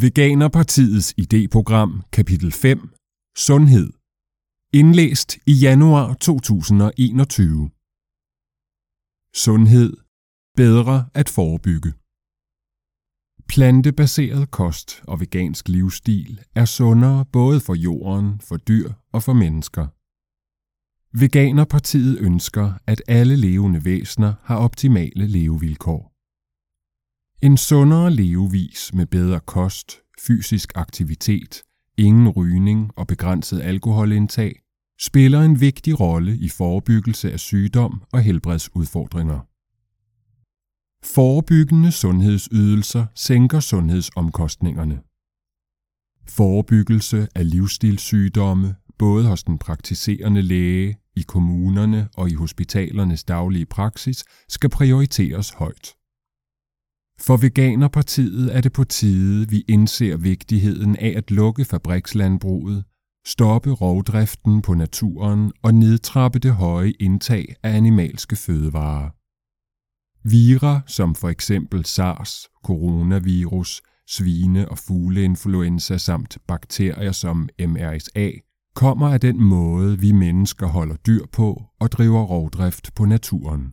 Veganerpartiets idéprogram, kapitel 5, Sundhed. Indlæst i januar 2021. Sundhed. Bedre at forebygge. Plantebaseret kost og vegansk livsstil er sundere både for jorden, for dyr og for mennesker. Veganerpartiet ønsker, at alle levende væsener har optimale levevilkår. En sundere levevis med bedre kost, fysisk aktivitet, ingen rygning og begrænset alkoholindtag spiller en vigtig rolle i forebyggelse af sygdom og helbredsudfordringer. Forebyggende sundhedsydelser sænker sundhedsomkostningerne. Forebyggelse af livsstilssygdomme, både hos den praktiserende læge, i kommunerne og i hospitalernes daglige praksis, skal prioriteres højt. For Veganerpartiet er det på tide, vi indser vigtigheden af at lukke fabrikslandbruget, stoppe rovdriften på naturen og nedtrappe det høje indtag af animalske fødevarer. Vira som for eksempel SARS, coronavirus, svine- og fugleinfluenza samt bakterier som MRSA kommer af den måde, vi mennesker holder dyr på og driver rovdrift på naturen.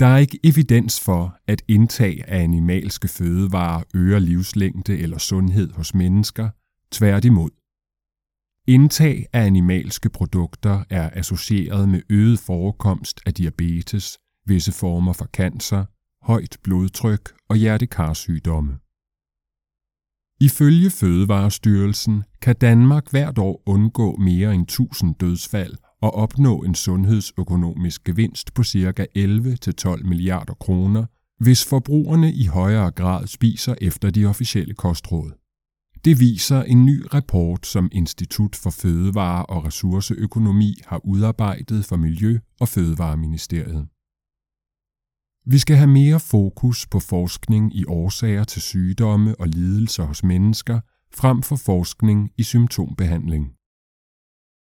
Der er ikke evidens for, at indtag af animalske fødevarer øger livslængde eller sundhed hos mennesker, tværtimod. Indtag af animalske produkter er associeret med øget forekomst af diabetes, visse former for cancer, højt blodtryk og hjertekarsygdomme. Ifølge Fødevarestyrelsen kan Danmark hvert år undgå mere end 1000 dødsfald og opnå en sundhedsøkonomisk gevinst på ca. 11-12 milliarder kroner, hvis forbrugerne i højere grad spiser efter de officielle kostråd. Det viser en ny rapport, som Institut for Fødevare og Ressourceøkonomi har udarbejdet for Miljø- og Fødevareministeriet. Vi skal have mere fokus på forskning i årsager til sygdomme og lidelser hos mennesker, frem for forskning i symptombehandling.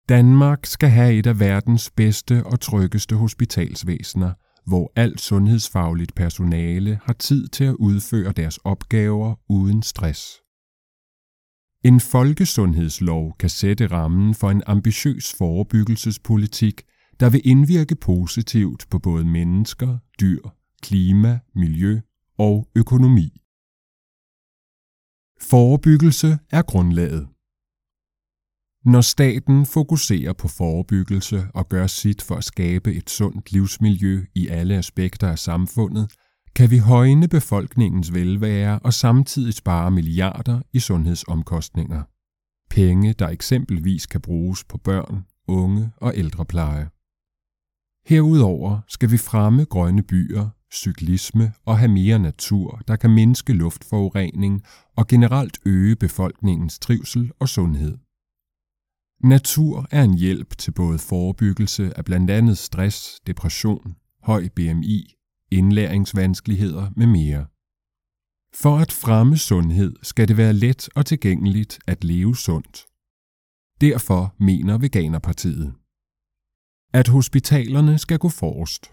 Danmark skal have et af verdens bedste og tryggeste hospitalsvæsener, hvor alt sundhedsfagligt personale har tid til at udføre deres opgaver uden stress. En folkesundhedslov kan sætte rammen for en ambitiøs forebyggelsespolitik, der vil indvirke positivt på både mennesker, dyr, klima, miljø og økonomi. Forebyggelse er grundlaget. Når staten fokuserer på forebyggelse og gør sit for at skabe et sundt livsmiljø i alle aspekter af samfundet, kan vi højne befolkningens velvære og samtidig spare milliarder i sundhedsomkostninger. Penge, der eksempelvis kan bruges på børn, unge og ældrepleje. Herudover skal vi fremme grønne byer, cyklisme og have mere natur, der kan mindske luftforurening og generelt øge befolkningens trivsel og sundhed. Natur er en hjælp til både forebyggelse af blandt andet stress, depression, høj BMI, indlæringsvanskeligheder med mere. For at fremme sundhed skal det være let og tilgængeligt at leve sundt. Derfor mener Veganerpartiet, at hospitalerne skal gå forrest.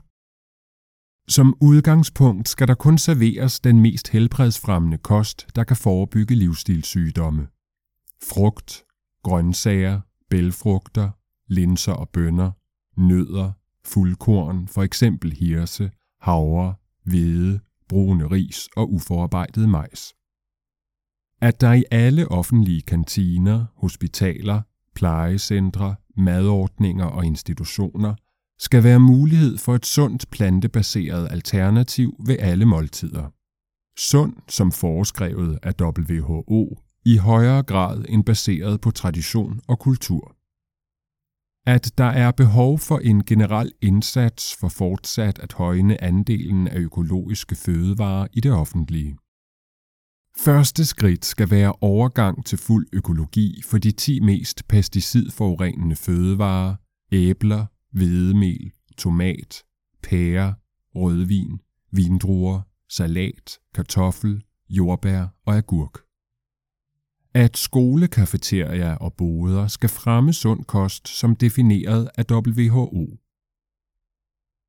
Som udgangspunkt skal der kun serveres den mest helbredsfremmende kost, der kan forebygge livsstilssygdomme. Frugt, grøntsager, bælfrugter, linser og bønner, nødder, fuldkorn, for eksempel hirse, havre, hvede, brune ris og uforarbejdet majs. At der i alle offentlige kantiner, hospitaler, plejecentre, madordninger og institutioner skal være mulighed for et sundt plantebaseret alternativ ved alle måltider. Sund som foreskrevet af WHO i højere grad end baseret på tradition og kultur. At der er behov for en generel indsats for fortsat at højne andelen af økologiske fødevarer i det offentlige. Første skridt skal være overgang til fuld økologi for de 10 mest pesticidforurenende fødevarer, æbler, hvedemel, tomat, pære, rødvin, vindruer, salat, kartoffel, jordbær og agurk at skolekafeterier og boder skal fremme sund kost som defineret af WHO.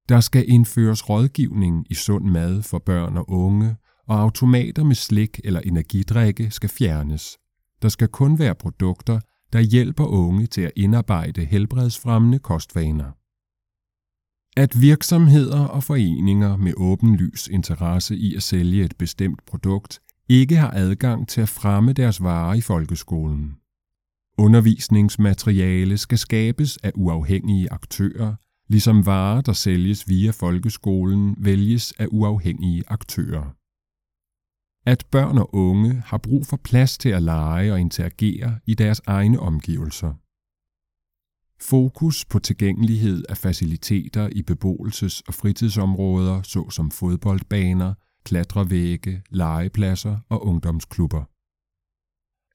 Der skal indføres rådgivning i sund mad for børn og unge og automater med slik eller energidrikke skal fjernes. Der skal kun være produkter, der hjælper unge til at indarbejde helbredsfremmende kostvaner. At virksomheder og foreninger med åbenlys interesse i at sælge et bestemt produkt ikke har adgang til at fremme deres varer i folkeskolen. Undervisningsmateriale skal skabes af uafhængige aktører, ligesom varer, der sælges via folkeskolen, vælges af uafhængige aktører. At børn og unge har brug for plads til at lege og interagere i deres egne omgivelser. Fokus på tilgængelighed af faciliteter i beboelses- og fritidsområder, såsom fodboldbaner, klatrevægge, legepladser og ungdomsklubber.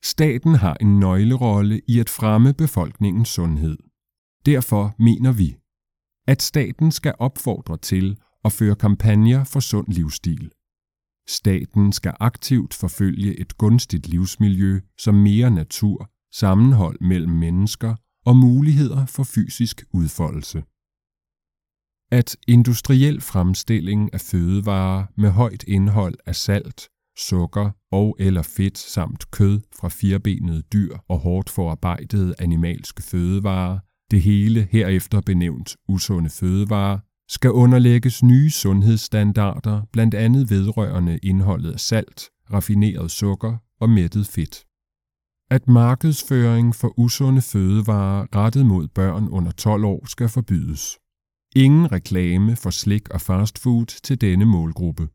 Staten har en nøglerolle i at fremme befolkningens sundhed. Derfor mener vi, at staten skal opfordre til at føre kampagner for sund livsstil. Staten skal aktivt forfølge et gunstigt livsmiljø som mere natur, sammenhold mellem mennesker og muligheder for fysisk udfoldelse. At industriel fremstilling af fødevarer med højt indhold af salt, sukker og eller fedt samt kød fra firbenede dyr og hårdt forarbejdede animalske fødevarer, det hele herefter benævnt usunde fødevarer, skal underlægges nye sundhedsstandarder, blandt andet vedrørende indholdet af salt, raffineret sukker og mættet fedt. At markedsføring for usunde fødevarer rettet mod børn under 12 år skal forbydes. Ingen reklame for slik og fastfood til denne målgruppe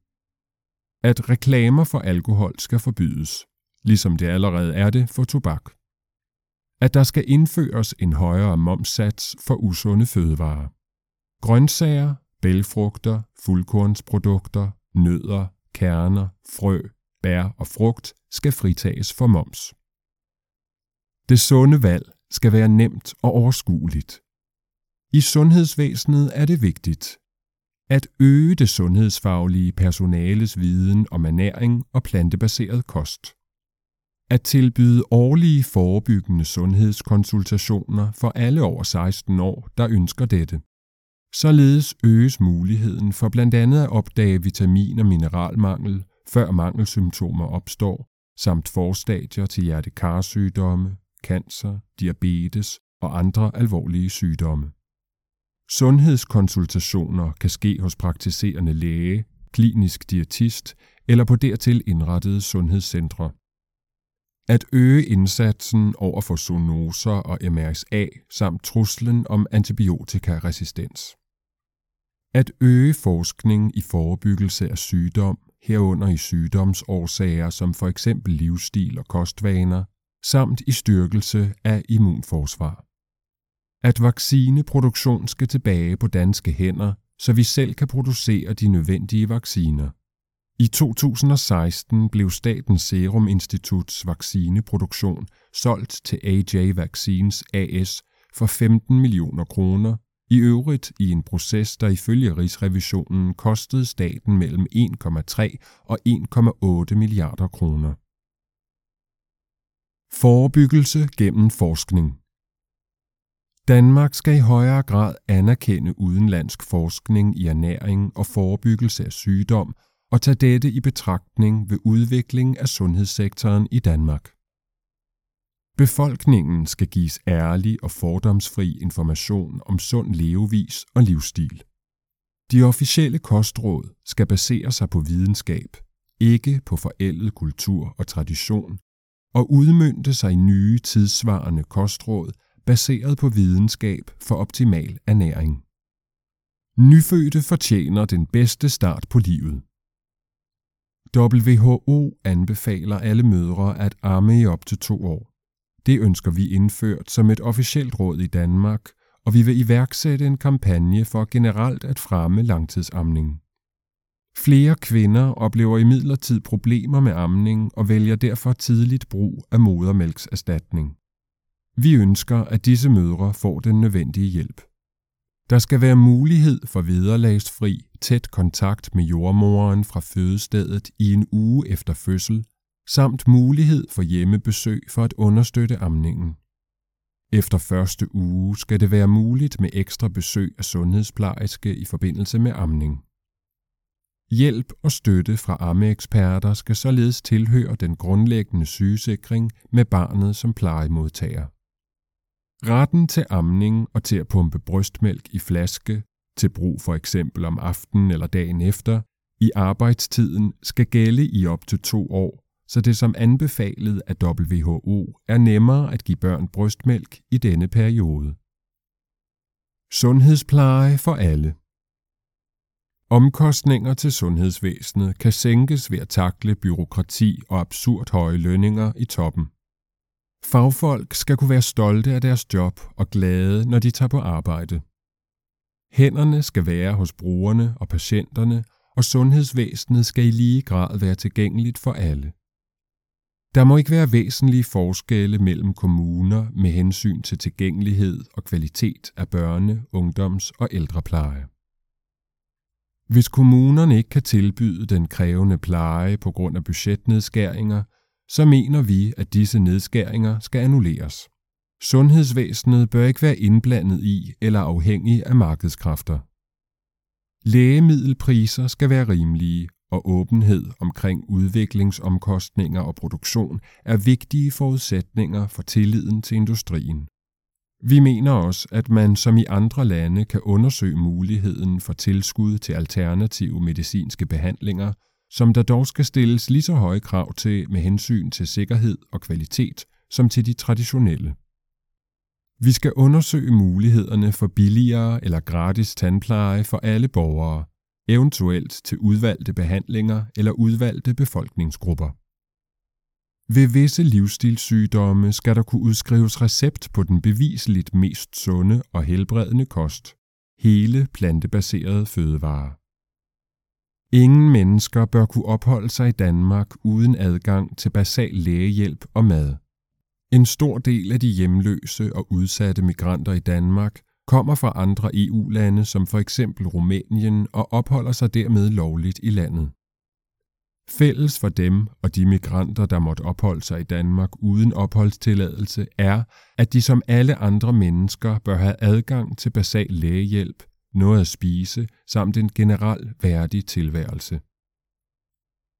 at reklamer for alkohol skal forbydes, ligesom det allerede er det for tobak. At der skal indføres en højere momssats for usunde fødevarer. Grøntsager, bælfrugter, fuldkornsprodukter, nødder, kerner, frø, bær og frugt skal fritages for moms. Det sunde valg skal være nemt og overskueligt. I sundhedsvæsenet er det vigtigt, at øge det sundhedsfaglige personales viden om ernæring og plantebaseret kost. At tilbyde årlige forebyggende sundhedskonsultationer for alle over 16 år, der ønsker dette. Således øges muligheden for blandt andet at opdage vitamin- og mineralmangel, før mangelsymptomer opstår, samt forstadier til hjertekarsygdomme, cancer, diabetes og andre alvorlige sygdomme. Sundhedskonsultationer kan ske hos praktiserende læge, klinisk diætist eller på dertil indrettede sundhedscentre. At øge indsatsen over for zoonoser og MRSA samt truslen om antibiotikaresistens. At øge forskning i forebyggelse af sygdom, herunder i sygdomsårsager som for eksempel livsstil og kostvaner, samt i styrkelse af immunforsvar at vaccineproduktion skal tilbage på danske hænder, så vi selv kan producere de nødvendige vacciner. I 2016 blev Statens Serum Instituts vaccineproduktion solgt til AJ Vaccines AS for 15 millioner kroner, i øvrigt i en proces, der ifølge Rigsrevisionen kostede staten mellem 1,3 og 1,8 milliarder kroner. Forebyggelse gennem forskning Danmark skal i højere grad anerkende udenlandsk forskning i ernæring og forebyggelse af sygdom og tage dette i betragtning ved udvikling af sundhedssektoren i Danmark. Befolkningen skal gives ærlig og fordomsfri information om sund levevis og livsstil. De officielle kostråd skal basere sig på videnskab, ikke på forældet kultur og tradition, og udmyndte sig i nye tidsvarende kostråd, baseret på videnskab for optimal ernæring. Nyfødte fortjener den bedste start på livet. WHO anbefaler alle mødre at amme i op til to år. Det ønsker vi indført som et officielt råd i Danmark, og vi vil iværksætte en kampagne for generelt at fremme langtidsamning. Flere kvinder oplever imidlertid problemer med amning og vælger derfor tidligt brug af modermælkserstatning. Vi ønsker, at disse mødre får den nødvendige hjælp. Der skal være mulighed for vederlagsfri, tæt kontakt med jordmoren fra fødestedet i en uge efter fødsel, samt mulighed for hjemmebesøg for at understøtte amningen. Efter første uge skal det være muligt med ekstra besøg af sundhedsplejerske i forbindelse med amning. Hjælp og støtte fra ammeeksperter skal således tilhøre den grundlæggende sygesikring med barnet som plejemodtager. Retten til amning og til at pumpe brystmælk i flaske, til brug for eksempel om aftenen eller dagen efter, i arbejdstiden skal gælde i op til to år, så det som anbefalet af WHO er nemmere at give børn brystmælk i denne periode. Sundhedspleje for alle Omkostninger til sundhedsvæsenet kan sænkes ved at takle byråkrati og absurd høje lønninger i toppen. Fagfolk skal kunne være stolte af deres job og glade, når de tager på arbejde. Hænderne skal være hos brugerne og patienterne, og sundhedsvæsenet skal i lige grad være tilgængeligt for alle. Der må ikke være væsentlige forskelle mellem kommuner med hensyn til tilgængelighed og kvalitet af børne-, ungdoms- og ældrepleje. Hvis kommunerne ikke kan tilbyde den krævende pleje på grund af budgetnedskæringer, så mener vi, at disse nedskæringer skal annulleres. Sundhedsvæsenet bør ikke være indblandet i eller afhængig af markedskræfter. Lægemiddelpriser skal være rimelige, og åbenhed omkring udviklingsomkostninger og produktion er vigtige forudsætninger for tilliden til industrien. Vi mener også, at man som i andre lande kan undersøge muligheden for tilskud til alternative medicinske behandlinger, som der dog skal stilles lige så høje krav til med hensyn til sikkerhed og kvalitet som til de traditionelle. Vi skal undersøge mulighederne for billigere eller gratis tandpleje for alle borgere, eventuelt til udvalgte behandlinger eller udvalgte befolkningsgrupper. Ved visse livsstilssygdomme skal der kunne udskrives recept på den beviseligt mest sunde og helbredende kost, hele plantebaserede fødevarer. Ingen mennesker bør kunne opholde sig i Danmark uden adgang til basal lægehjælp og mad. En stor del af de hjemløse og udsatte migranter i Danmark kommer fra andre EU-lande som for eksempel Rumænien og opholder sig dermed lovligt i landet. Fælles for dem og de migranter, der måtte opholde sig i Danmark uden opholdstilladelse, er, at de som alle andre mennesker bør have adgang til basal lægehjælp, noget at spise samt en generel værdig tilværelse.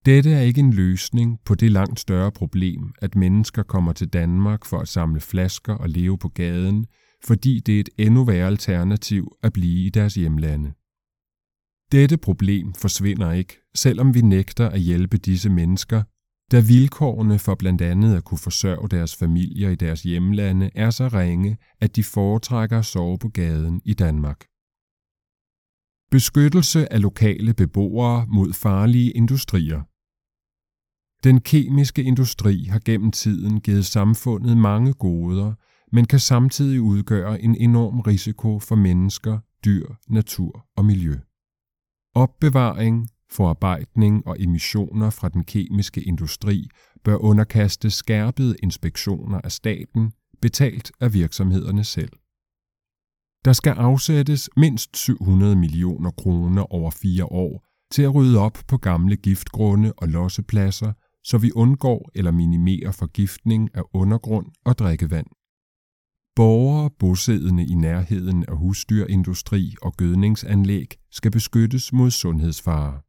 Dette er ikke en løsning på det langt større problem, at mennesker kommer til Danmark for at samle flasker og leve på gaden, fordi det er et endnu værre alternativ at blive i deres hjemlande. Dette problem forsvinder ikke, selvom vi nægter at hjælpe disse mennesker, da vilkårene for blandt andet at kunne forsørge deres familier i deres hjemlande er så ringe, at de foretrækker at sove på gaden i Danmark. Beskyttelse af lokale beboere mod farlige industrier Den kemiske industri har gennem tiden givet samfundet mange goder, men kan samtidig udgøre en enorm risiko for mennesker, dyr, natur og miljø. Opbevaring, forarbejdning og emissioner fra den kemiske industri bør underkaste skærpede inspektioner af staten, betalt af virksomhederne selv. Der skal afsættes mindst 700 millioner kroner over fire år til at rydde op på gamle giftgrunde og lossepladser, så vi undgår eller minimerer forgiftning af undergrund og drikkevand. Borgere bosiddende i nærheden af husdyrindustri og gødningsanlæg skal beskyttes mod sundhedsfare.